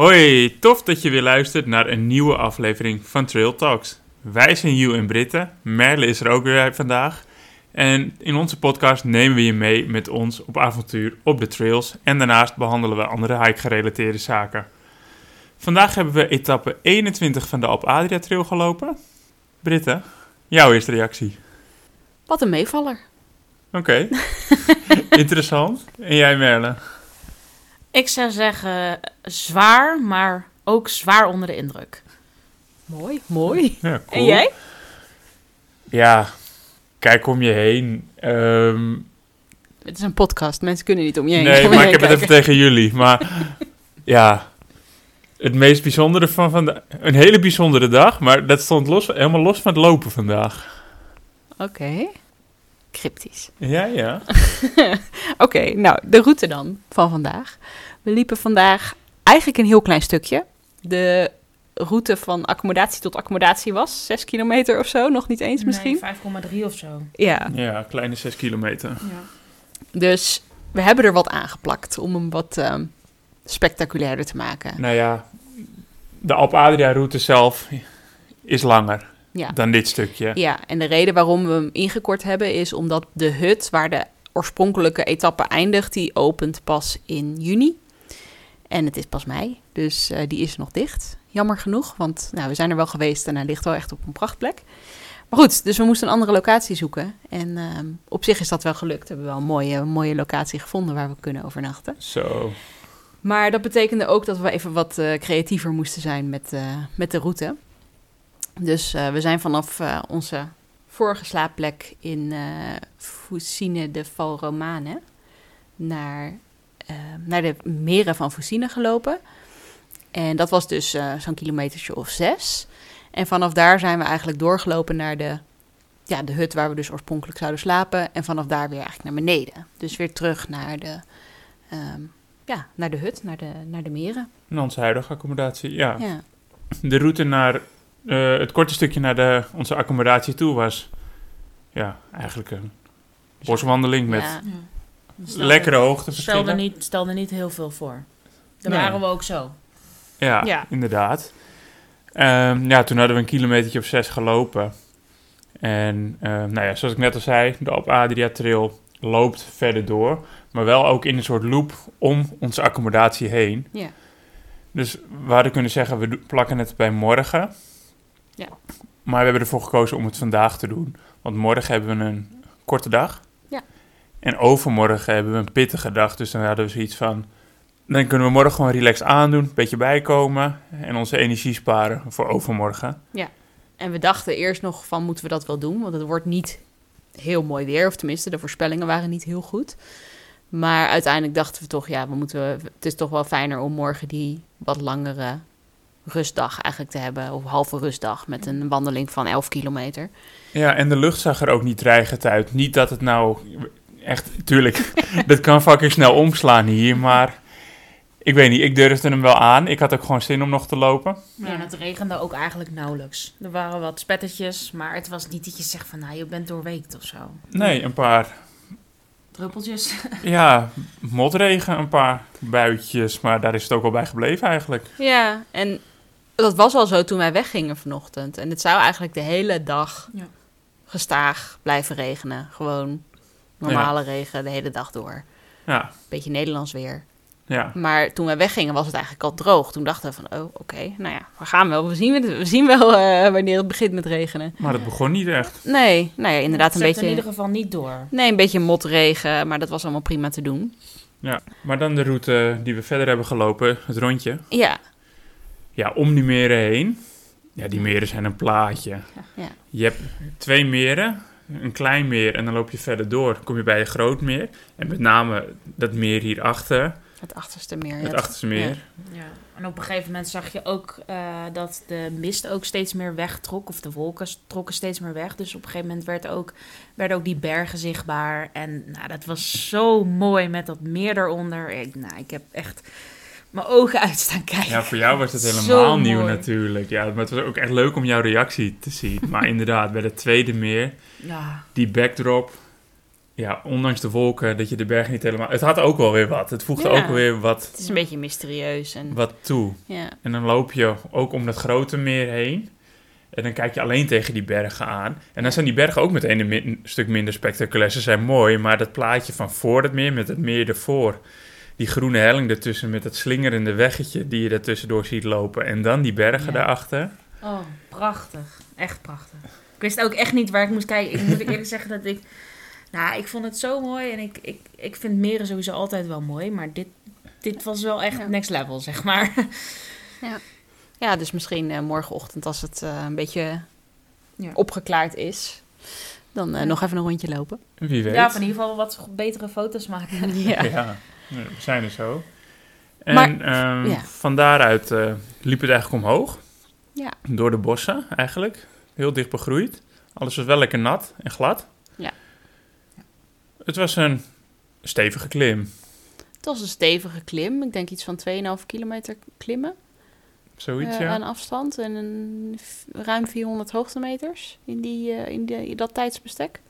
Hoi, tof dat je weer luistert naar een nieuwe aflevering van Trail Talks. Wij zijn Hugh en Britten, Merle is er ook weer vandaag. En in onze podcast nemen we je mee met ons op avontuur op de trails en daarnaast behandelen we andere hike-gerelateerde zaken. Vandaag hebben we etappe 21 van de Alp Adria Trail gelopen. Britten, jouw eerste reactie? Wat een meevaller. Oké, interessant. En jij Merle? Ik zou zeggen zwaar, maar ook zwaar onder de indruk. Mooi, mooi. Ja, cool. En jij? Ja, kijk om je heen. Ehm, Het is een podcast, mensen kunnen niet om je heen. nee, maar ik heb het even tegen jullie. Maar ja, het meest bijzondere van vandaag... Een hele bijzondere dag, maar dat stond los, helemaal los van het lopen vandaag. Oké. Cryptisch. Ja, ja. Oké, nou, de route dan van vandaag. We liepen vandaag eigenlijk een heel klein stukje. De route van accommodatie tot accommodatie was 6 kilometer of zo, nog niet eens misschien. Nee, 5,3 of zo. Ja, Ja, kleine zes kilometer. Ja. dus we hebben er wat aangeplakt om hem wat ehm, spectaculairder te maken. Nou ja, de Alp Adria route zelf is langer Ja. dan dit stukje. Ja, en de reden waarom we hem ingekort hebben is omdat de hut waar de oorspronkelijke etappe eindigt, die opent pas in juni. En het is pas mei, dus eh, die is nog dicht. Jammer genoeg, want nou, we zijn er wel geweest en hij ligt wel echt op een prachtplek. Maar goed, dus we moesten een andere locatie zoeken. En ehm, op zich is dat wel gelukt. We hebben wel een mooie, mooie locatie gevonden waar we kunnen overnachten. Zo. Maar dat betekende ook dat we even wat eh, creatiever moesten zijn met, eh, met de route. Dus eh, we zijn vanaf eh, onze vorige slaapplek in Fusine de Val Romane naar, naar de meren van Fusine gelopen. En dat was dus zo'n kilometertje of zes. En vanaf daar zijn we eigenlijk doorgelopen naar de, ja, de hut waar we dus oorspronkelijk zouden slapen. En vanaf daar weer eigenlijk naar beneden. Dus weer terug naar de, ehm, ja, naar de hut, naar de, naar de meren. En onze huidige accommodatie, ja. Ja. De route naar eh, het korte stukje naar de, onze accommodatie toe was ja, eigenlijk een boswandeling met Ja. Stelde- lekkere hoogteverschillen. Stelde niet, stelde niet heel veel voor. Daar Nee. waren we ook zo. Ja, Ja. inderdaad. Ehm, ja, toen hadden we een kilometertje of zes gelopen. En ehm, nou ja, zoals ik net al zei, de Alp Adria Trail loopt verder door. Maar wel ook in een soort loop om onze accommodatie heen. Ja. Dus we hadden kunnen zeggen, we plakken het bij morgen. Ja. Maar we hebben ervoor gekozen om het vandaag te doen. Want morgen hebben we een korte dag. Ja. En overmorgen hebben we een pittige dag. Dus dan hadden we zoiets van... Dan kunnen we morgen gewoon relaxed aandoen, een beetje bijkomen... en onze energie sparen voor overmorgen. En we dachten eerst nog van, moeten we dat wel doen? Want het wordt niet heel mooi weer. Of tenminste, de voorspellingen waren niet heel goed. Maar uiteindelijk dachten we toch, ja, we moeten, het is toch wel fijner om morgen die wat langere rustdag eigenlijk te hebben. Of halve rustdag met een wandeling van 11 kilometer. Ja, en de lucht zag er ook niet dreigend uit. Niet dat het nou echt... Tuurlijk, dat kan fucking snel omslaan hier, maar... Ik weet niet, ik durfde hem wel aan. Ik had ook gewoon zin om nog te lopen. Ja, en het regende ook eigenlijk nauwelijks. Er waren wat spettertjes, maar het was niet dat je zegt van, nou, je bent doorweekt of zo. Nee, een paar Druppeltjes. Ja, motregen, een paar buitjes, maar daar is het ook al bij gebleven eigenlijk. Ja, en dat was al zo toen wij weggingen vanochtend. En het zou eigenlijk de hele dag Ja. gestaag blijven regenen. Gewoon normale regen de hele dag door. Ja, Beetje Nederlands weer. ja. Maar toen wij weggingen was het eigenlijk al droog. Toen dachten we van, oh, oké, nou ja, we gaan wel. We zien, we zien wel eh, wanneer het begint met regenen. Maar het begon niet echt. Nee, nou ja, inderdaad een Het zette in beetje... ieder geval niet door. Nee, een beetje motregen, maar dat was allemaal prima te doen. Ja, maar dan de route die we verder hebben gelopen, het rondje. Ja, Ja, om die meren heen. Ja, die meren zijn een plaatje. ja. Je hebt twee meren, een klein meer en dan loop je verder door. Dan kom je bij een groot meer. En met name dat meer hierachter, het achterste meer. het ja. achterste meer. Ja. En op een gegeven moment zag je ook eh, dat de mist ook steeds meer wegtrok. Of de wolken trokken steeds meer weg. Dus op een gegeven moment werd ook, werden ook die bergen zichtbaar. En nou, dat was zo mooi met dat meer eronder. Ik, nou, ik heb echt mijn ogen uit staan kijken. Ja, voor jou was het Zo helemaal nieuw mooi. natuurlijk. Ja, maar het was ook echt leuk om jouw reactie te zien. Maar inderdaad, bij de tweede meer, Ja, die backdrop ja, ondanks de wolken, dat je de berg niet helemaal... Het had ook wel weer wat. Het voegde Ja. ook weer wat, Het is een beetje mysterieus. En, wat toe. ja. En dan loop je ook om dat grote meer heen. En dan kijk je alleen tegen die bergen aan. En dan zijn die bergen ook meteen een min- stuk minder spectaculair. Ze zijn mooi, maar dat plaatje van voor het meer, met het meer ervoor. Die groene helling ertussen met dat slingerende weggetje die je daartussendoor ziet lopen. En dan die bergen Ja. daarachter. Oh, prachtig. Echt prachtig. Ik wist ook echt niet waar ik moest kijken. Ik moet eerlijk zeggen dat ik... Nou, ik vond het zo mooi. En ik, ik, ik vind meren sowieso altijd wel mooi. Maar dit, dit was wel echt Ja. next level, zeg maar. ja, dus misschien eh, morgenochtend als het eh, een beetje Ja. opgeklaard is. Dan eh, Ja. nog even een rondje lopen. Wie weet. Ja, of in ieder geval wat betere foto's maken. ja. We zijn er zo. En Maar- ehm, ja. van daaruit eh, liep het eigenlijk omhoog. Ja. Door de bossen eigenlijk. Heel dicht begroeid. Alles was wel lekker nat en glad. Ja. Het was een stevige klim. Het was een stevige klim. Ik denk iets van 2,5 kilometer klimmen Zoiets, eh, ja. aan afstand. En een, ruim 400 hoogtemeters in, die, eh, in, die, in dat tijdsbestek.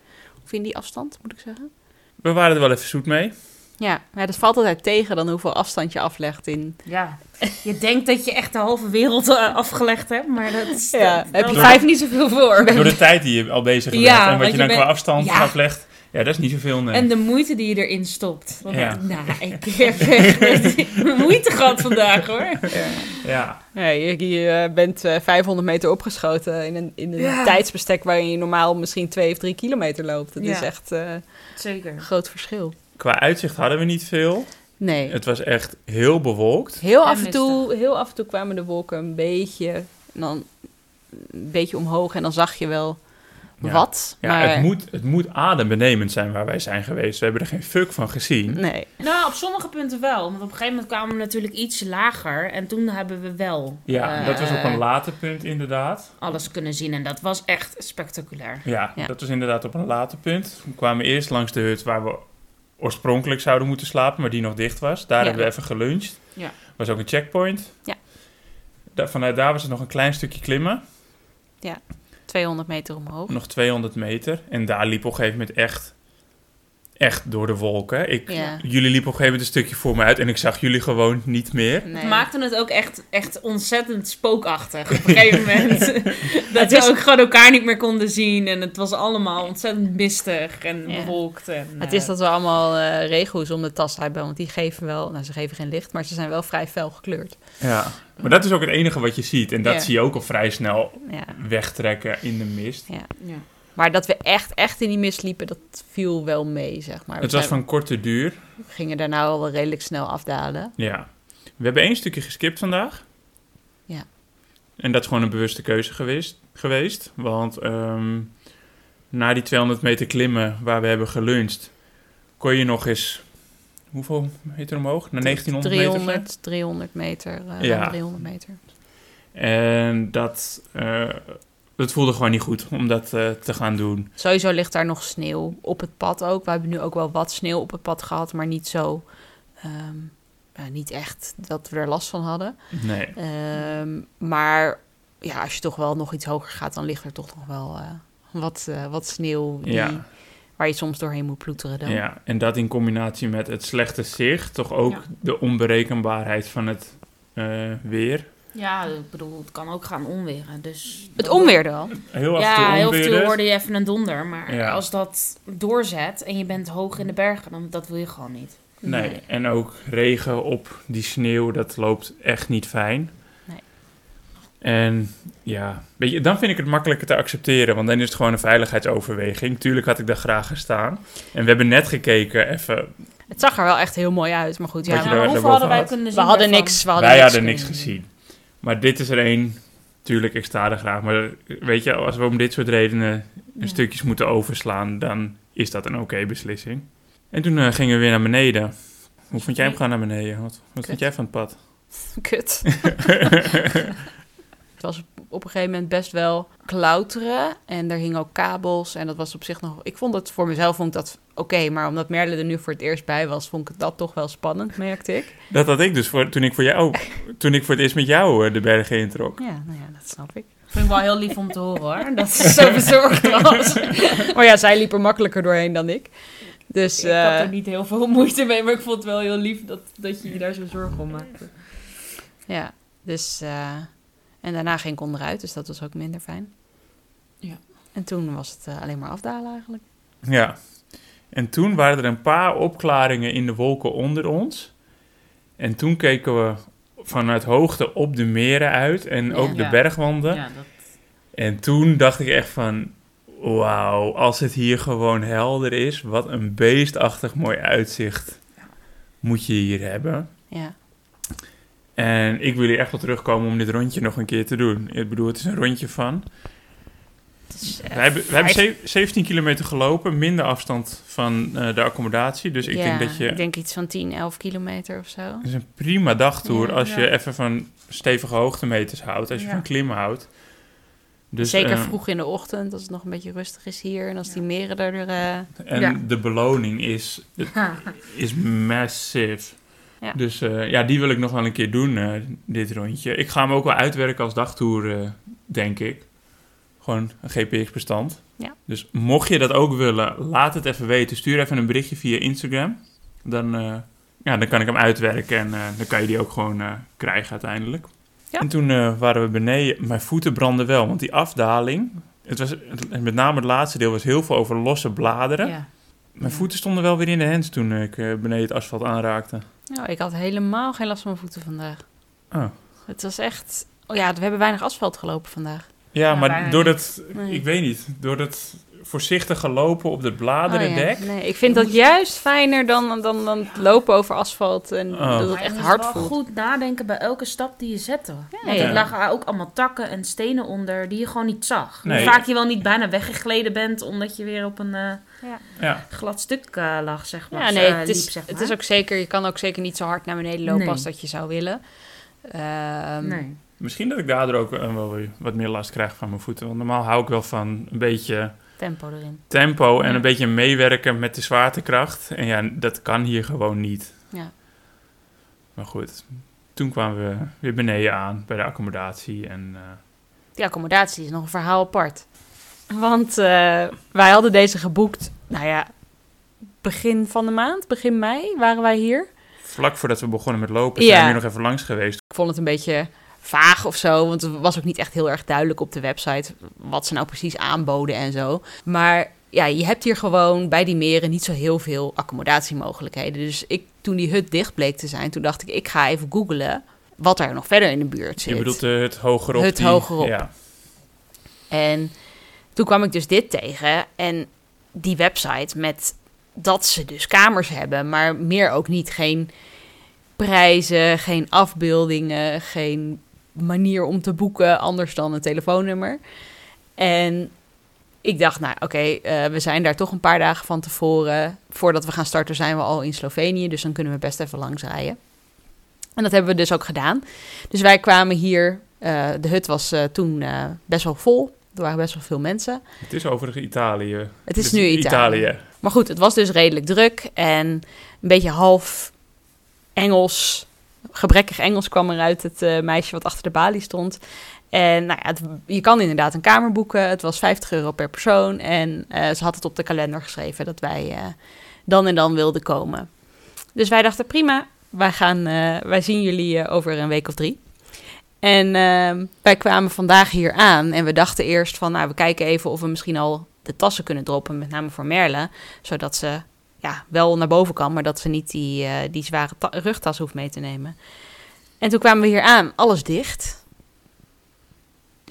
Of in die afstand, moet ik zeggen. We waren er wel even zoet mee. Ja, maar dat valt altijd tegen dan hoeveel afstand je aflegt in... Ja, je denkt dat je echt de halve wereld eh, afgelegd hebt, maar dat is Ja, dat, heb je vijf- niet zoveel voor. Door de tijd die je al bezig bent. Ja, en wat je dan bent- qua afstand Ja. aflegt. Ja, dat is niet zoveel, nee. En de moeite die je erin stopt. Want, Ja. Nou, ik heb echt moeite gehad vandaag hoor. Ja, Ja, je, je eh, bent eh, 500 meter opgeschoten in een, in een Ja. tijdsbestek waarin je normaal misschien 2 of 3 kilometer loopt. Dat Ja. is echt eh, Zeker. een groot verschil. Qua uitzicht hadden we niet veel. Nee. Het was echt heel bewolkt. Heel En af, en toe, heel af en toe kwamen de wolken een beetje, en dan een beetje omhoog en dan zag je wel Ja. wat. Ja, maar het, moet, het moet adembenemend zijn waar wij zijn geweest. We hebben er geen fuck van gezien. nee. Nou, op sommige punten wel. Want op een gegeven moment kwamen we natuurlijk iets lager. En toen hebben we wel Ja, eh, dat was op een later punt inderdaad. alles kunnen zien. En dat was echt spectaculair. Ja, Ja. dat was inderdaad op een later punt. We kwamen eerst langs de hut waar we oorspronkelijk zouden moeten slapen, maar die nog dicht was. Daar Ja. hebben we even geluncht. Ja. Was ook een checkpoint. Ja. Da- vanuit daar was het nog een klein stukje klimmen. 200 meter omhoog. Nog 200 meter. En daar liep op een gegeven moment echt, echt door de wolken. Ik, Ja. Jullie liepen op een gegeven moment een stukje voor me uit en ik zag jullie gewoon niet meer. Nee. Het maakte het ook echt, echt ontzettend spookachtig op een gegeven moment. dat we is- ook gewoon elkaar niet meer konden zien. En het was allemaal ontzettend mistig en Ja. bewolkt. En, Het eh, is dat we allemaal eh regenhoes om de tas hebben, want die geven wel, nou ze geven geen licht, maar ze zijn wel vrij fel gekleurd. Ja. Maar dat is ook het enige wat je ziet. En dat Ja. zie je ook al vrij snel Ja. wegtrekken in de mist. ja. Maar dat we echt, echt in die mist liepen, dat viel wel mee, zeg maar. Het was van korte duur. we gingen daarna al wel redelijk snel afdalen. Ja. We hebben één stukje geskipt vandaag. Ja. En dat is gewoon een bewuste keuze geweest. geweest want ehm, na die 200 meter klimmen waar we hebben geluncht, kon je nog eens... Hoeveel meter omhoog? Naar 1900 meter? 300, 300 meter. eh, Ja. ruim 300 meter. En dat, eh, dat voelde gewoon niet goed om dat eh, te gaan doen. Sowieso ligt daar nog sneeuw op het pad ook. We hebben nu ook wel wat sneeuw op het pad gehad, maar niet zo... ehm, ja, niet echt dat we er last van hadden. Nee. Ehm, maar ja, als je toch wel nog iets hoger gaat, dan ligt er toch nog wel eh, wat, eh, wat sneeuw die, Ja. waar je soms doorheen moet ploeteren. Dan. Ja, en dat in combinatie met het slechte zicht, toch ook Ja. de onberekenbaarheid van het weer. Ja, ik bedoel, het kan ook gaan onweren. Dus Het onweerde wel. Heel af en toe Ja, heel af en toe onweerde. hoorde je even een donder. Maar Ja. als dat doorzet en je bent hoog in de bergen, dan dat wil je gewoon niet. Nee, Nee. en ook regen op die sneeuw, dat loopt echt niet fijn. Nee. En ja, weet je, dan vind ik het makkelijker te accepteren, want dan is het gewoon een veiligheidsoverweging. Tuurlijk had ik daar graag gestaan. En we hebben net gekeken, even, Het zag er wel echt heel mooi uit, maar goed. Ja, maar hoeveel hadden wij had. kunnen we zien hadden daarvan? niks. We hadden wij niks hadden niks gezien. Maar dit is er één, tuurlijk, ik sta er graag. Maar weet je, als we om dit soort redenen Ja. stukjes moeten overslaan, dan is dat een oké beslissing. En toen eh, gingen we weer naar beneden. Hoe vond jij hem gaan naar beneden? Wat, wat vond jij van het pad? Kut. het was op een gegeven moment best wel klauteren. En daar hingen ook kabels. En dat was op zich nog... Ik vond het voor mezelf vond ik dat oké. maar omdat Merle er nu voor het eerst bij was... vond ik dat toch wel spannend, merkte ik. Dat had ik dus voor, toen ik voor jou, toen ik voor het eerst met jou eh, de bergen introk. Ja, nou ja, dat snap ik. Vind ik wel heel lief om te horen hoor. Dat ze zo bezorgd was. Maar ja, zij liep er makkelijker doorheen dan ik. Dus ik had eh, er niet heel veel moeite mee, maar ik vond het wel heel lief dat, dat je je daar zo zorgen om maakte. ja, dus... eh, en daarna ging ik onderuit, dus dat was ook minder fijn. Ja. En toen was het eh, alleen maar afdalen eigenlijk. Ja. En toen waren er een paar opklaringen in de wolken onder ons. En toen keken we vanuit hoogte op de meren uit en Ja. ook de Ja. bergwanden. Ja, dat... En toen dacht ik echt van, wauw, als het hier gewoon helder is, wat een beestachtig mooi uitzicht moet je hier hebben. Ja, En ik wil hier echt wel terugkomen om dit rondje nog een keer te doen. Ik bedoel, het is een rondje van. eh, We hebben, we hebben vijf- zev- 17 kilometer gelopen, minder afstand van eh, de accommodatie. Dus ik ja, denk dat je... ik denk iets van 10, 11 kilometer of zo. Het is een prima dagtour Ja. als je even van stevige hoogtemeters houdt. Als je Ja. van klimmen houdt. Dus, Zeker eh, vroeg in de ochtend, als het nog een beetje rustig is hier. En als die meren er... eh, En Ja. de beloning is, is massive. Ja. Dus eh, ja, die wil ik nog wel een keer doen, eh, dit rondje. Ik ga hem ook wel uitwerken als dagtour, eh, denk ik. Gewoon een GPX-bestand. Ja. Dus mocht je dat ook willen, laat het even weten. Stuur even een berichtje via Instagram. Dan, ja, dan kan ik hem uitwerken en dan kan je die ook gewoon krijgen uiteindelijk. Ja. En toen waren we beneden. Mijn voeten brandden wel, want die afdaling... Het was, met name het laatste deel was heel veel over losse bladeren. Ja. Mijn voeten stonden wel weer in de hens toen ik beneden het asfalt aanraakte. Nou, ik had helemaal geen last van mijn voeten vandaag. Oh. Het was echt... Oh ja, we hebben weinig asfalt gelopen vandaag. Ja, Ja, maar door dat, Nee. ik weet niet, door dat voorzichtige lopen op het Oh bladerendek. ja. Nee, ik vind dat juist fijner dan, dan, dan het lopen over asfalt. En Oh. dat het echt je moet hard voelt. goed nadenken bij elke stap die je zette. Want ja. er lagen ook allemaal takken en stenen onder die je gewoon niet zag. Nee. Hoe vaak je wel niet bijna weggegleden bent omdat je weer op een eh, Ja, glad stuk eh, lag, zeg maar. Ja, nee, Eh, het is, liep, zeg het maar. is ook zeker, je kan ook zeker niet zo hard naar beneden lopen Nee. als dat je zou willen. Ehm, Nee. misschien dat ik daardoor ook eh, wel weer wat meer last krijg van mijn voeten. Want normaal hou ik wel van een beetje Tempo erin. tempo en Ja. een beetje meewerken met de zwaartekracht. En ja, dat kan hier gewoon niet. Ja. Maar goed, toen kwamen we weer beneden aan bij de accommodatie. En eh, Die accommodatie is nog een verhaal apart. Want eh, wij hadden deze geboekt, nou ja, begin van de maand, begin mei waren wij hier. vlak voordat we begonnen met lopen Ja. zijn we hier nog even langs geweest. Ik vond het een beetje vaag of zo, want het was ook niet echt heel erg duidelijk op de website wat ze nou precies aanboden en zo. Maar ja, je hebt hier gewoon bij die meren niet zo heel veel accommodatiemogelijkheden. Dus ik, toen die hut dicht bleek te zijn, toen dacht ik, ik ga even googlen wat er nog verder in de buurt zit. Je bedoelt het hogerop. Het die- hogerop. Ja. En toen kwam ik dus dit tegen en die website met dat ze dus kamers hebben, maar meer ook niet. Geen prijzen, geen afbeeldingen, geen manier om te boeken anders dan een telefoonnummer. En ik dacht, nou oké, eh, we zijn daar toch een paar dagen van tevoren. Voordat we gaan starten zijn we al in Slovenië, dus dan kunnen we best even langs rijden. En dat hebben we dus ook gedaan. Dus wij kwamen hier, eh, de hut was eh, toen best wel vol. Er waren best wel veel mensen. Het is overigens Italië. Het is Dus nu Italië. Maar goed, het was dus redelijk druk en een beetje half Engels, gebrekkig Engels kwam eruit het eh, meisje wat achter de balie stond. En nou ja, het- je kan inderdaad een kamer boeken. Het was 50 euro per persoon. En eh, ze had het op de kalender geschreven dat wij eh, dan en dan wilden komen. Dus wij dachten prima, wij, gaan, wij zien jullie over een week of drie. En ehm, wij kwamen vandaag hier aan en we dachten eerst van, nou, we kijken even of we misschien al de tassen kunnen droppen, met name voor Merle, zodat ze ja, wel naar boven kan, maar dat ze niet die, eh, die zware ta- rugtas hoeft mee te nemen. En toen kwamen we hier aan, alles dicht.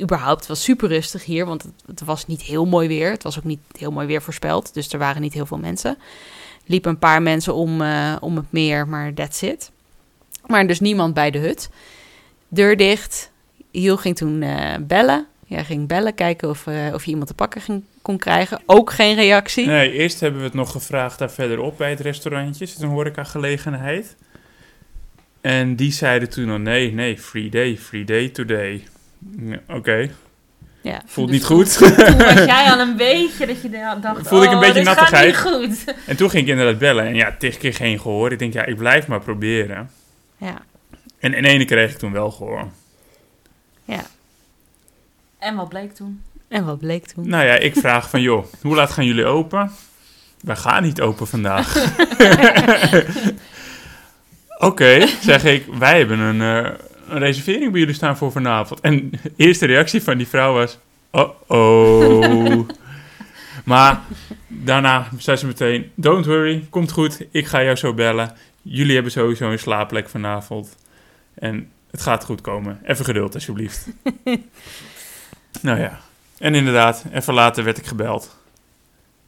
Überhaupt, het was super rustig hier, want het, was niet heel mooi weer. Het was ook niet heel mooi weer voorspeld, dus er waren niet heel veel mensen. Liepen een paar mensen om, eh, om het meer, maar that's it. Maar dus niemand bij de hut. Deur dicht. Hiel ging toen eh, bellen. Jij ging bellen, kijken of, eh, of je iemand te pakken ging, kon krijgen. Ook geen reactie. Nee, eerst hebben we het nog gevraagd daar verderop bij het restaurantje. Zit een horecagelegenheid. En die zeiden toen al, nee, nee, free day, free day today. Ja, Oké, Ja. voelt Dus niet goed. Toen was jij al een beetje dat je dacht, Voelde ik een oh, beetje nattigheid. goed. en toen ging ik inderdaad bellen. En ja, tig keer geen gehoor. Ik denk, ja, ik blijf maar proberen. Ja. En in ene kreeg ik toen wel gehoor. ja. En wat bleek toen? En wat bleek toen? Nou ja, ik vraag van, joh, hoe laat gaan jullie open? wij gaan niet open vandaag. Oké, zeg ik, wij hebben een, eh, een reservering bij jullie staan voor vanavond. En de eerste reactie van die vrouw was, oh-oh. maar daarna zei ze meteen, don't worry, komt goed, ik ga jou zo bellen. Jullie hebben sowieso een slaapplek vanavond. En het gaat goed komen. Even geduld, alsjeblieft. nou ja. En inderdaad, even later werd ik gebeld.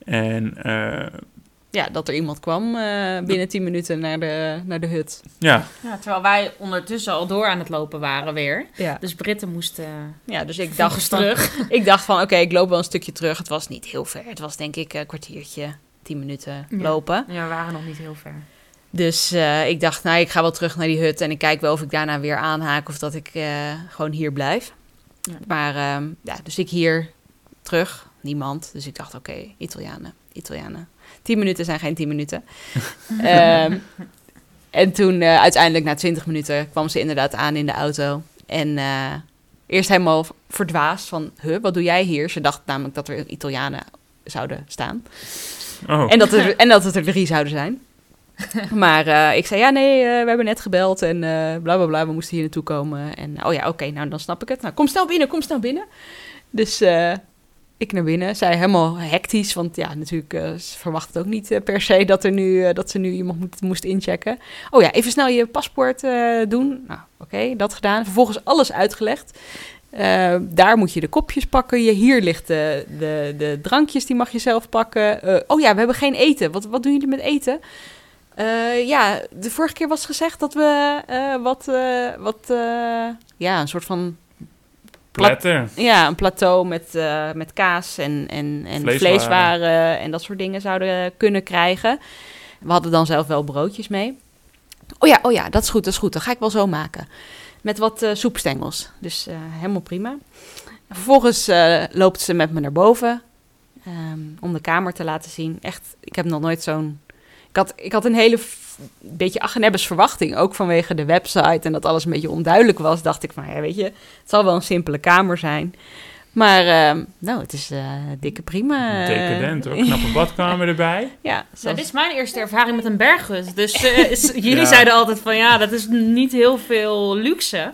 En eh, Ja, dat er iemand kwam eh, binnen 10 minuten naar de, naar de hut. ja, Ja, terwijl wij ondertussen al door aan het lopen waren weer. Ja, Dus Britten moesten ja dus ik dacht terug. ik dacht van, oké, ik loop wel een stukje terug. Het was niet heel ver. Het was denk ik een kwartiertje, 10 minuten Ja. lopen. Ja, we waren nog niet heel ver. Dus eh, ik dacht, nou, ik ga wel terug naar die hut en ik kijk wel of ik daarna weer aanhaak of dat ik eh, gewoon hier blijf. Ja. Maar ehm, ja, dus ik hier terug, niemand. Dus ik dacht, oké, Italianen, Italianen. Tien minuten zijn geen tien minuten. Ehm, en toen eh, uiteindelijk na twintig minuten kwam ze inderdaad aan in de auto. En eh, eerst helemaal verdwaasd van, huh, wat doe jij hier? Ze dacht namelijk dat er Italianen zouden staan. oh, En dat, er, en dat het er drie zouden zijn. Maar eh, ik zei, ja, nee, eh, we hebben net gebeld en eh bla bla bla, we moesten hier naartoe komen. En oh ja, oké, nou dan snap ik het. Nou, kom snel binnen, kom snel binnen. Dus ik naar binnen. Zij helemaal hectisch, want ja, natuurlijk, verwacht het ook niet per se dat, er nu, dat ze nu iemand moest inchecken. Oh ja, even snel je paspoort doen. Nou, oké, dat gedaan. Vervolgens alles uitgelegd. Daar moet je de kopjes pakken. Je, hier ligt de, de, de drankjes, die mag je zelf pakken. Oh ja, we hebben geen eten. Wat, wat doen jullie met eten? Eh, ja, de vorige keer was gezegd dat we eh, wat, eh, wat ja, een soort van, platter. ja, een plateau met, met kaas en, en, en Vleeswaren. vleeswaren. en dat soort dingen zouden kunnen krijgen. We hadden dan zelf wel broodjes mee. Oh ja, oh ja, dat is goed, dat is goed. Dat ga ik wel zo maken. Met wat soepstengels. Dus helemaal prima. Vervolgens loopt ze met me naar boven. ehm, om de kamer te laten zien. Echt, ik heb nog nooit zo'n... Ik had, ik had een hele beetje Agnebbes verwachting. Ook vanwege de website en dat alles een beetje onduidelijk was. Dacht ik van, ja, weet je, het zal wel een simpele kamer zijn. Maar ehm, nou, het is eh, dikke prima. Decadent hoor, knappe badkamer erbij. Ja, Nou, zoals- dit is mijn eerste ervaring met een berghut. Dus eh, is- jullie Ja. zeiden altijd van ja, dat is niet heel veel luxe.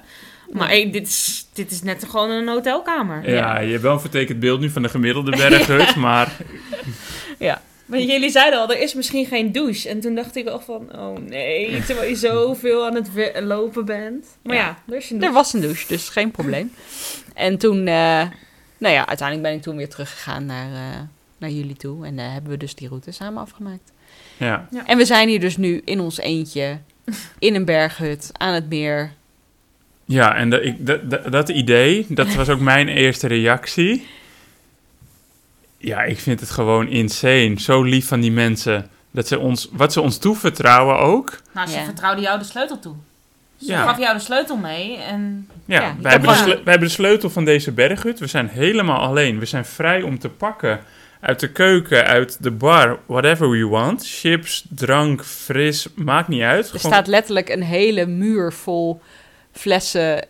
Maar dit, is, dit is net gewoon een hotelkamer. Ja, je hebt wel een vertekend beeld nu van de gemiddelde berghut, maar ja. Maar jullie zeiden al, er is misschien geen douche. En toen dacht ik al van, oh nee, terwijl je zoveel aan het lopen bent. Maar ja, Ja. er is een Er douche. was een douche, dus geen probleem. En toen, eh, nou ja, uiteindelijk ben ik toen weer teruggegaan naar, eh, naar jullie toe. En eh, hebben we dus die route samen afgemaakt. ja. En we zijn hier dus nu in ons eentje, in een berghut, aan het meer. Ja, en dat, ik, dat, dat, dat idee, dat was ook mijn eerste reactie. Ja, ik vind het gewoon insane. Zo lief van die mensen. Dat ze ons, wat ze ons toevertrouwen ook. Nou, ze Ja. vertrouwde jou de sleutel toe. Ze Ja. gaf jou de sleutel mee en Ja, Ja, wij, hebben de wij hebben de sleutel van deze berghut. We zijn helemaal alleen. We zijn vrij om te pakken. Uit de keuken, uit de bar, whatever we want. Chips, drank, fris, maakt niet uit. Er Gewoon- staat letterlijk een hele muur vol flessen.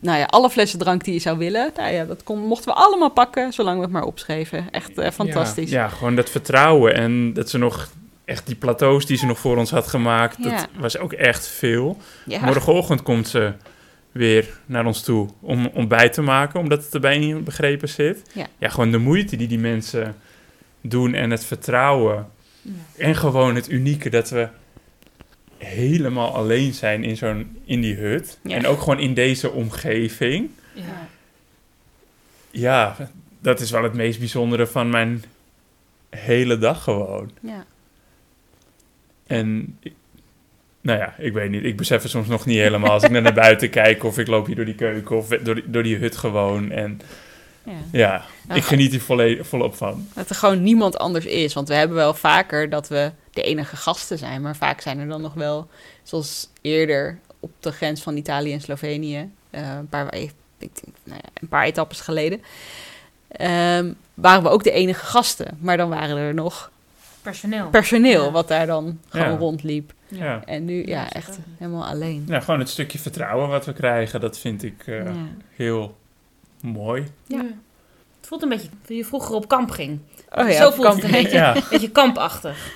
Nou ja, alle flessen drank die je zou willen. Nou ja, dat kon, mochten we allemaal pakken, zolang we het maar opschreven. Echt eh, fantastisch. Ja, ja, gewoon dat vertrouwen. En dat ze nog echt die plateaus die ze nog voor ons had gemaakt. Ja. Dat was ook echt veel. Ja. Morgenochtend komt ze weer naar ons toe om ontbijt te maken, omdat het erbij niet begrepen zit. Ja. gewoon de moeite die die mensen doen en het vertrouwen. En gewoon het unieke dat we helemaal alleen zijn in, zo'n, in die hut. Ja. En ook gewoon in deze omgeving. ja. Ja, dat is wel het meest bijzondere van mijn hele dag gewoon. Ja. En ik- nou ja, ik weet niet. Ik besef het soms nog niet helemaal als ik naar naar buiten kijk of ik loop hier door die keuken of door die, door die hut gewoon. En Ja. ja, Nou, ik geniet hier volle- volop van. Dat er gewoon niemand anders is. Want we hebben wel vaker dat we de enige gasten zijn. Maar vaak zijn er dan nog wel, zoals eerder op de grens van Italië en Slovenië. eh, een, paar, ik denk, nou ja, een paar etappes geleden. ehm, waren we ook de enige gasten. Maar dan waren er nog personeel. personeel Ja. wat daar dan gewoon Ja. rondliep. Ja. En nu, ja, echt helemaal alleen. ja, gewoon het stukje vertrouwen wat we krijgen, dat vind ik eh, Ja. heel mooi. Ja. Het voelt een beetje toen je vroeger op kamp ging. Oh Zo voelt het een beetje. Ja. Een beetje kampachtig.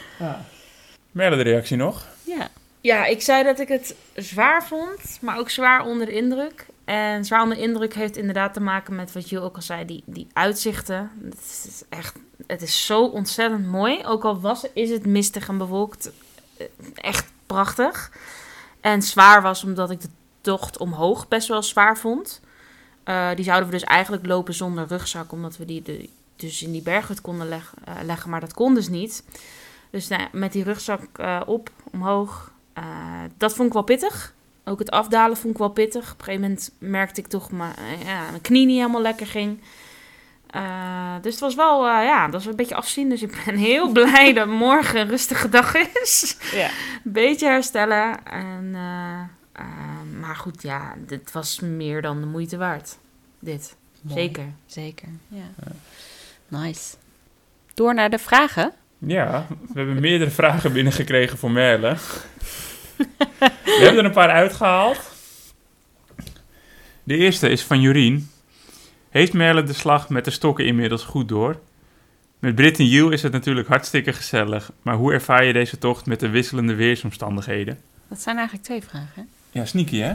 Merle, de reactie nog? Ja. Ja, ik zei dat ik het zwaar vond, maar ook zwaar onder de indruk. En zwaar onder de indruk heeft inderdaad te maken met wat je ook al zei, die, die uitzichten. Het is echt, het is zo ontzettend mooi. Ook al was, is het mistig en bewolkt, eh, echt prachtig. En zwaar was omdat ik de tocht omhoog best wel zwaar vond. Eh, die zouden we dus eigenlijk lopen zonder rugzak, omdat we die de, dus in die berghut konden leg- eh, leggen, maar dat kon dus niet. Dus nou, met die rugzak eh, op, omhoog, eh, dat vond ik wel pittig. Ook het afdalen vond ik wel pittig. Op een gegeven moment merkte ik toch maar, eh, ja, mijn knie niet helemaal lekker ging. Eh, dus het was wel, eh, ja, dat was een beetje afzien. Dus ik ben heel blij dat morgen een rustige dag is. Ja. Een beetje herstellen. En, eh, eh, maar goed, ja, dit was meer dan de moeite waard. Dit, Mooi. zeker. Zeker, ja. Nice. Door naar de vragen. Ja, we hebben meerdere vragen binnengekregen voor Merle. we hebben er een paar uitgehaald. De eerste is van Jorien. Heeft Merle de slag met de stokken inmiddels goed door? Met Brit en Jules is het natuurlijk hartstikke gezellig. Maar hoe ervaar je deze tocht met de wisselende weersomstandigheden? Dat zijn eigenlijk twee vragen. Ja, sneaky hè?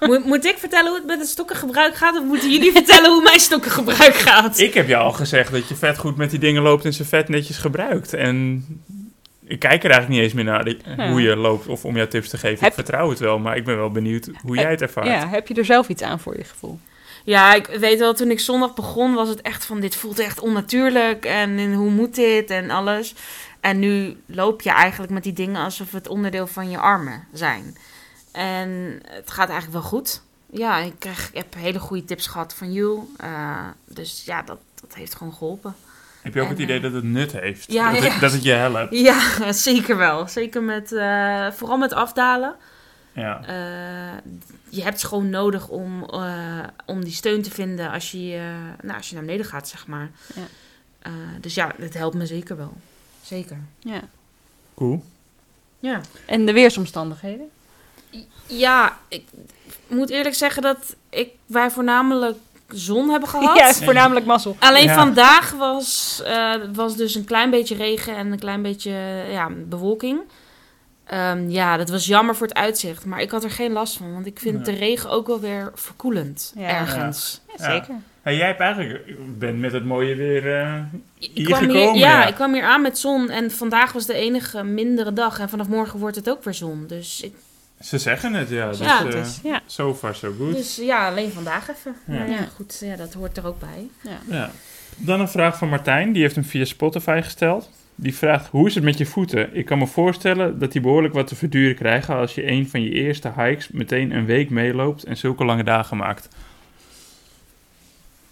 Moet, moet ik vertellen hoe het met het stokkengebruik gaat? Of moeten jullie vertellen hoe mijn stokkengebruik gaat? Ik heb je al gezegd dat je vet goed met die dingen loopt en ze vet netjes gebruikt. En ik kijk er eigenlijk niet eens meer naar die- Ja. hoe je loopt of om jou tips te geven. Heb- Ik vertrouw het wel, maar ik ben wel benieuwd hoe jij het ervaart. Ja, heb je er zelf iets aan voor je gevoel? Ja, ik weet wel, toen ik zondag begon, was het echt van: dit voelt echt onnatuurlijk. En, en hoe moet dit en alles. En nu loop je eigenlijk met die dingen alsof het onderdeel van je armen zijn. En het gaat eigenlijk wel goed. Ja, ik, krijg, ik heb hele goede tips gehad van Jules. Eh, dus ja, dat, dat heeft gewoon geholpen. Heb je ook En, het idee eh, dat het nut heeft? ja, dat, ja. Het, dat het je helpt? Ja, zeker wel. Zeker met, eh, vooral met afdalen. Ja. Eh, je hebt het gewoon nodig om, eh, om die steun te vinden als je, eh, nou, als je naar beneden gaat, zeg maar. Ja. Eh, dus ja, het helpt me zeker wel. Zeker. Ja. Cool. Ja. En de weersomstandigheden? Ja, ik moet eerlijk zeggen dat ik, wij voornamelijk zon hebben gehad. Ja, voornamelijk mazzel. Alleen Ja. vandaag was, eh, was dus een klein beetje regen en een klein beetje ja, bewolking. Ehm, ja, dat was jammer voor het uitzicht. Maar ik had er geen last van. Want ik vind Ja. de regen ook wel weer verkoelend. Ja. ergens. Ja, zeker. Hey, jij hebt eigenlijk, bent met het mooie weer eh, Ik hier kwam gekomen. hier, ja, ja. ik kwam hier aan met zon. En vandaag was de enige mindere dag. En vanaf morgen wordt het ook weer zon. Dus, ik, Ze zeggen het, ja. Dus, Ja, eh, het is, ja. So far, so good. dus ja, alleen vandaag even. Ja. Maar ja, goed. Ja, dat hoort er ook bij. ja. Ja. Dan een vraag van Martijn, die heeft hem via Spotify gesteld. Die vraagt, hoe is het met je voeten? Ik kan me voorstellen dat die behoorlijk wat te verduren krijgen als je een van je eerste hikes meteen een week meeloopt en zulke lange dagen maakt.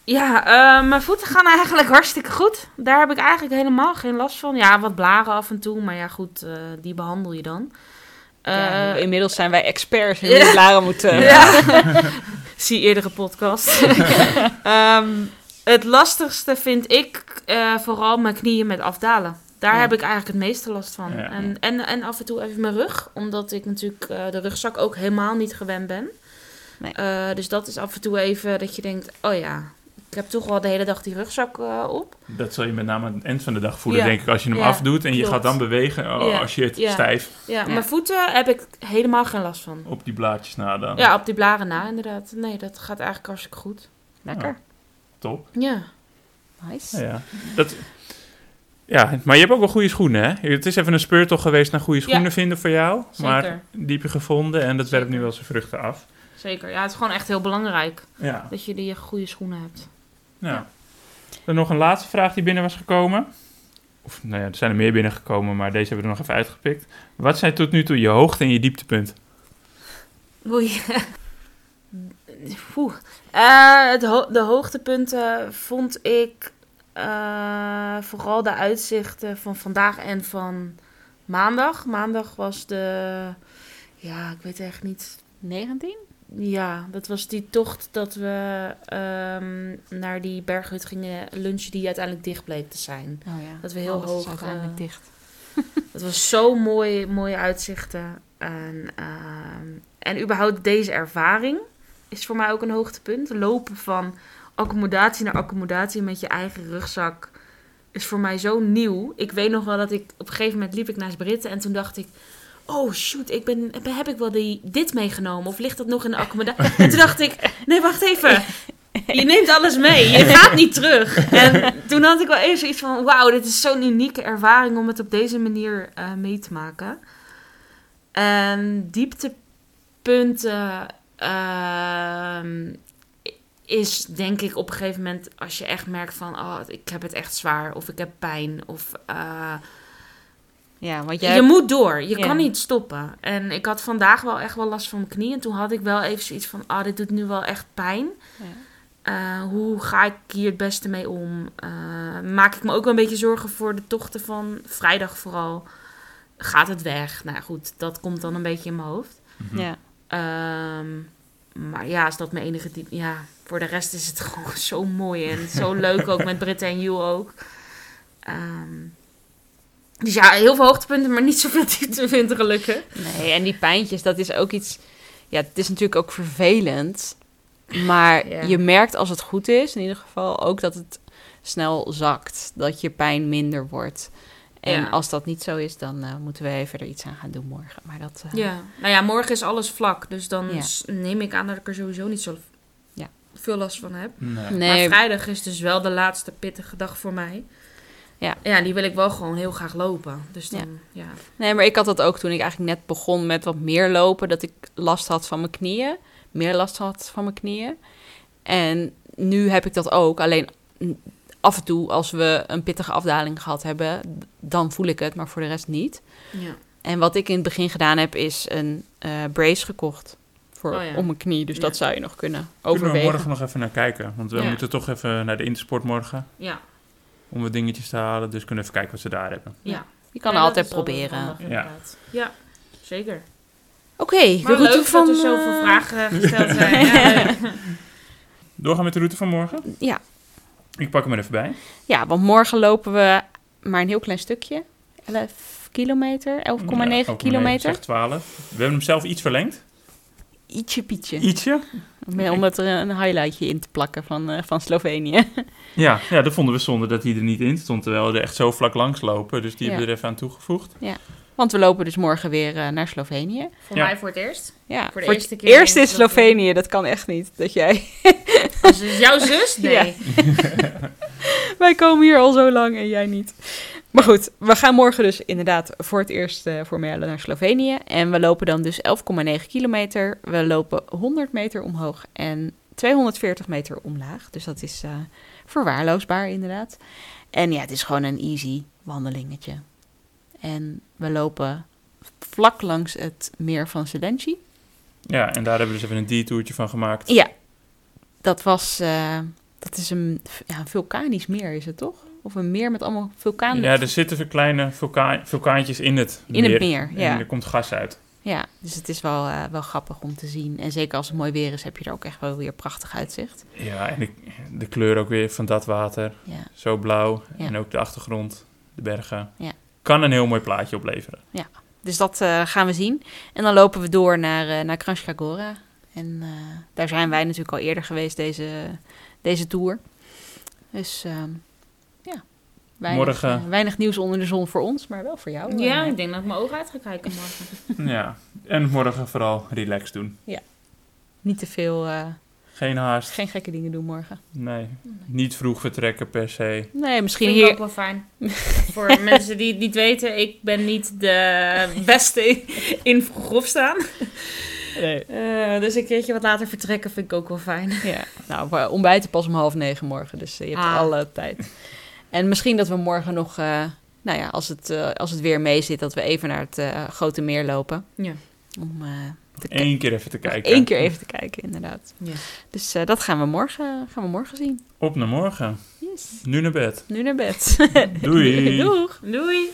Ja, eh, mijn voeten gaan eigenlijk hartstikke goed. Daar heb ik eigenlijk helemaal geen last van. Ja, wat blaren af en toe. Maar ja, goed, eh, die behandel je dan. Ja, Eh, inmiddels zijn wij experts in hoe blaren moeten. Ja. Zie eerdere podcast. Ehm, het lastigste vind ik eh, vooral mijn knieën met afdalen. Daar Ja. heb ik eigenlijk het meeste last van. Ja. En, en, en af en toe even mijn rug. Omdat ik natuurlijk eh, de rugzak ook helemaal niet gewend ben. Nee. Eh, dus dat is af en toe even dat je denkt... Oh ja, heb toch wel de hele dag die rugzak eh, op. Dat zul je met name aan het eind van de dag voelen, Ja. denk ik. Als je hem Ja, afdoet en je klopt. gaat dan bewegen, oh, Ja. als je het Ja. stijf Ja, Ja. mijn voeten heb ik helemaal geen last van. op die blaadjes na dan. Ja, op die blaren na inderdaad. Nee, dat gaat eigenlijk hartstikke goed. Lekker. Top. Ja. Nice. Ja, ja. Dat, ja, maar je hebt ook wel goede schoenen, hè? Het is even een speurtocht geweest naar goede schoenen Ja. vinden voor jou. Maar Zeker. die heb je gevonden en dat werpt nu wel zijn vruchten af. Zeker. Ja, het is gewoon echt heel belangrijk Ja. dat je die goede schoenen hebt. Ja. Dan nog een laatste vraag die binnen was gekomen. Of, nou ja, er zijn er meer binnengekomen, maar deze hebben we er nog even uitgepikt. Wat zijn tot nu toe je hoogte- en je dieptepunt? Oei. Oeh. Eh, het ho- de hoogtepunten vond ik eh, vooral de uitzichten van vandaag en van maandag. Maandag was de... Ja, ik weet echt niet... 19? Ja, dat was die tocht dat we ehm, naar die berghut gingen lunchen die uiteindelijk dicht bleek te zijn. Oh ja. Dat we heel Alles hoog, uiteindelijk eh, dicht. Het was zo mooi, mooie uitzichten. En, ehm, en überhaupt deze ervaring is voor mij ook een hoogtepunt. Lopen van accommodatie naar accommodatie met je eigen rugzak is voor mij zo nieuw. Ik weet nog wel dat ik op een gegeven moment liep ik naast Britten en toen dacht ik. Oh shoot, ik ben, heb ik wel die, dit meegenomen? Of ligt dat nog in de accommodatie? En toen dacht ik, nee, wacht even. Je neemt alles mee. Je gaat niet terug. En toen had ik wel even zoiets van... Wauw, dit is zo'n unieke ervaring om het op deze manier eh, mee te maken. En dieptepunten... ehm, is denk ik op een gegeven moment... Als je echt merkt van... Oh, ik heb het echt zwaar. Of ik heb pijn. Of... eh, Ja, want je moet door. Je Ja. kan niet stoppen. En ik had vandaag wel echt wel last van mijn knie. En toen had ik wel even zoiets van... Ah, dit doet nu wel echt pijn. Ja. Eh, hoe ga ik hier het beste mee om? Eh, maak ik me ook wel een beetje zorgen voor de tochten van vrijdag vooral. Gaat het weg? Nou ja, goed, dat komt dan een beetje in mijn hoofd. Ja. Ehm, maar ja, is dat mijn enige diep... Ja, voor de rest is het gewoon zo mooi en zo leuk ook met Britta en Jules ook. Ehm, dus ja, heel veel hoogtepunten, maar niet zoveel dieptepunten gelukkig. Nee, en die pijntjes, dat is ook iets... Ja, het is natuurlijk ook vervelend. Maar Ja. je merkt als het goed is, in ieder geval ook dat het snel zakt. Dat je pijn minder wordt. En Ja. als dat niet zo is, dan eh, moeten we even er iets aan gaan doen morgen. Maar dat... eh, Ja, nou ja, morgen is alles vlak. Dus dan Ja. neem ik aan dat ik er sowieso niet zo Ja. veel last van heb. Nee. Nee, Maar vrijdag is dus wel de laatste pittige dag voor mij. Ja. Ja, die wil ik wel gewoon heel graag lopen. Dus dan, ja. Nee, maar ik had dat ook toen ik eigenlijk net begon met wat meer lopen. Dat ik last had van mijn knieën. Meer last had van mijn knieën. En nu heb ik dat ook. Alleen af en toe, als we een pittige afdaling gehad hebben, dan voel ik het, maar voor de rest niet. ja. En wat ik in het begin gedaan heb, is een eh, brace gekocht. Voor, Oh ja. Om mijn knie. Dus Ja. dat zou je nog kunnen Kunnen we overwegen. morgen nog even naar kijken? Want we Ja. moeten toch even naar de Intersport morgen. Ja. Om wat dingetjes te halen. Dus kunnen we even kijken wat ze daar hebben. ja. Je kan Ja, altijd proberen. handig, Ja. Ja, zeker. Oké, de Maar route leuk van... dat er zoveel eh, vragen gesteld zijn. Ja. Doorgaan met de route van morgen? Ja. Ik pak hem er even bij. Ja, want morgen lopen we maar een heel klein stukje. 11 kilometer, 11,9 Ja, kilometer. Zeg 12. We hebben hem zelf iets verlengd. Ietsje pietje. Ietsje. Om- Om er een highlightje in te plakken van, eh, van Slovenië. Ja, ja, dat vonden we zonde dat hij er niet in stond. Terwijl we er echt zo vlak langs lopen. Dus die Ja. hebben we er even aan toegevoegd. Want we lopen dus morgen weer eh, naar Slovenië. Voor Ja. mij voor het eerst. Ja, Voor de eerste keer eerst in Slovenië. Dat kan echt niet. Dat jij... Als het jouw zus? Nee. Ja. Wij komen hier al zo lang en jij niet. Maar goed, we gaan morgen dus inderdaad voor het eerst voor Merle naar Slovenië. En we lopen dan dus 11,9 kilometer. We lopen 100 meter omhoog en 240 meter omlaag. Dus dat is eh, verwaarloosbaar inderdaad. En ja, het is gewoon een easy wandelingetje. En we lopen vlak langs het meer van Selenci. Ja, en daar hebben we dus even een detourtje van gemaakt. Ja, dat was... eh, dat is een, ja, een vulkanisch meer, is het toch? Of een meer met allemaal vulkaan... Ja, er zitten veel kleine vulka vulkaantjes in het In het meer, ja. En er komt gas uit. Ja, dus het is wel, eh, wel grappig om te zien. En zeker als het mooi weer is, heb je er ook echt wel weer prachtig uitzicht. Ja, en de, de kleur ook weer van dat water. Ja, Zo blauw. Ja. En ook de achtergrond, de bergen. Ja. Kan een heel mooi plaatje opleveren. dus dat eh, gaan we zien. En dan lopen we door naar, eh naar Kranjska Gora. En daar zijn wij natuurlijk al eerder geweest deze, deze tour. Dus ehm, ja, weinig, Morgen. eh, weinig nieuws onder de zon voor ons, maar wel voor jou. Ja, eh. ik denk dat ik mijn ogen uit ga kijken morgen. ja. En morgen vooral relax doen. Niet te veel, eh, Geen haast. geen gekke dingen doen morgen. Nee. Niet vroeg vertrekken per se. Nee, misschien Vind ik ook hier... wel fijn. Voor mensen die het niet weten, ik ben niet de beste in, vroeg opstaan. Eh, dus een keertje wat later vertrekken vind ik ook wel fijn. Ja, nou, we ontbijten pas om half negen morgen, dus je hebt Ah. alle tijd. En misschien dat we morgen nog, eh, nou ja, als het, eh, als het weer mee zit, dat we even naar het eh, grote meer lopen. Ja. Om eh, Eén keer even te kijken. één keer even te kijken, inderdaad. Ja. Dus eh, dat gaan we, morgen, gaan we morgen zien. Op naar morgen. Yes. Nu naar bed. Nu naar bed. Doei. Doeg! Doei!